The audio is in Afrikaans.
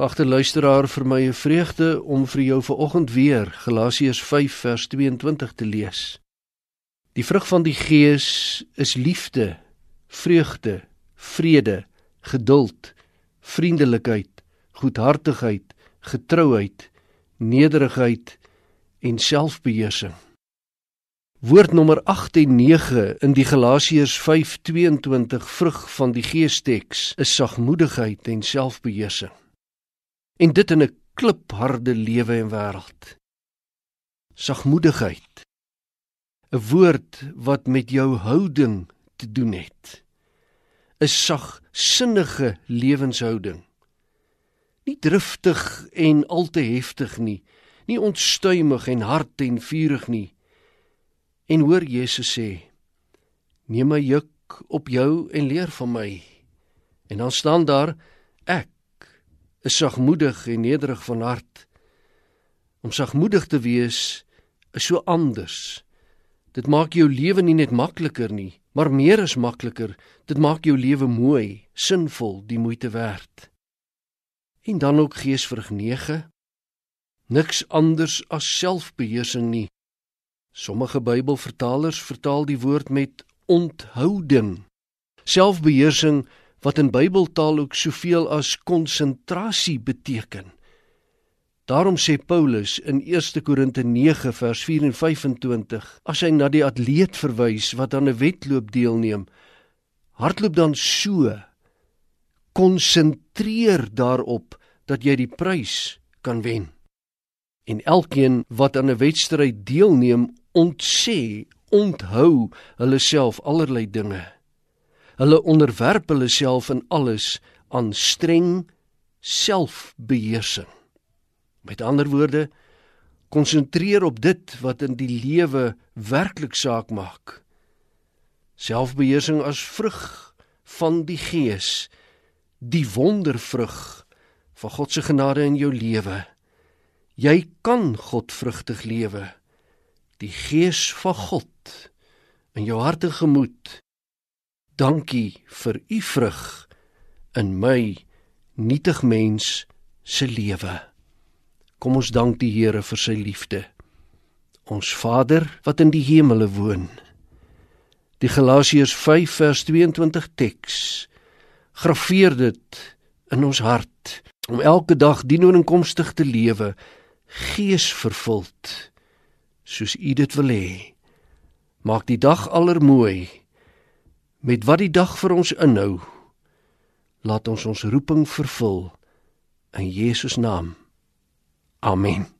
Geagte luisteraar, vir my 'n vreugde om vir jou vanoggend weer Galasiërs 5 vers 22 te lees. Die vrug van die Gees is liefde, vreugde, vrede, geduld, vriendelikheid, goedhartigheid, getrouheid, nederigheid en selfbeheersing. Woord nommer 8 en 9 in die Galasiërs 5:22 vrug van die Geesteks is sagmoedigheid en selfbeheersing en dit in 'n klipharde lewe en wêreld. Sagmoedigheid. 'n Woord wat met jou houding te doen het. 'n Sagsinnige lewenshouding. Nie driftig en al te heftig nie, nie onstuimig en hard en vurig nie. En hoor Jesus sê: Neem my juk op jou en leer van my. En dan staan daar ek is sagmoedig en nederig van hart. Om sagmoedig te wees is so anders. Dit maak jou lewe nie net makliker nie, maar meer as makliker. Dit maak jou lewe mooi, sinvol, die moeite werd. En dan ook geesvrug 9. Niks anders as selfbeheersing nie. Sommige Bybelvertalers vertaal die woord met onthouding. Selfbeheersing wat in Bybeltaal ook soveel as konsentrasie beteken. Daarom sê Paulus in 1 Korinte 9 vers 4 en 25 as hy na die atleet verwys wat aan 'n wedloop deelneem, hardloop dan so konsentreer daarop dat jy die prys kan wen. En elkeen wat aan 'n wedstryd deelneem, ontsê, onthou hulle self allerlei dinge. Hulle onderwerp hulle self in alles aan streng selfbeheersing. Met ander woorde, konsentreer op dit wat in die lewe werklik saak maak. Selfbeheersing as vrug van die Gees, die wondervrug van God se genade in jou lewe. Jy kan godvrugtig lewe. Die Gees van God in jou hart en gemoed Dankie vir u vrug in my nietig mens se lewe. Kom ons dank die Here vir sy liefde. Ons Vader wat in die hemele woon. Die Galasiërs 5 vers 22 teks. Graweer dit in ons hart om elke dag dienooreenkomstig te lewe, geesvervuld soos U dit wil hê. Maak die dag allermooi met wat die dag vir ons inhou laat ons ons roeping vervul in Jesus naam. Amen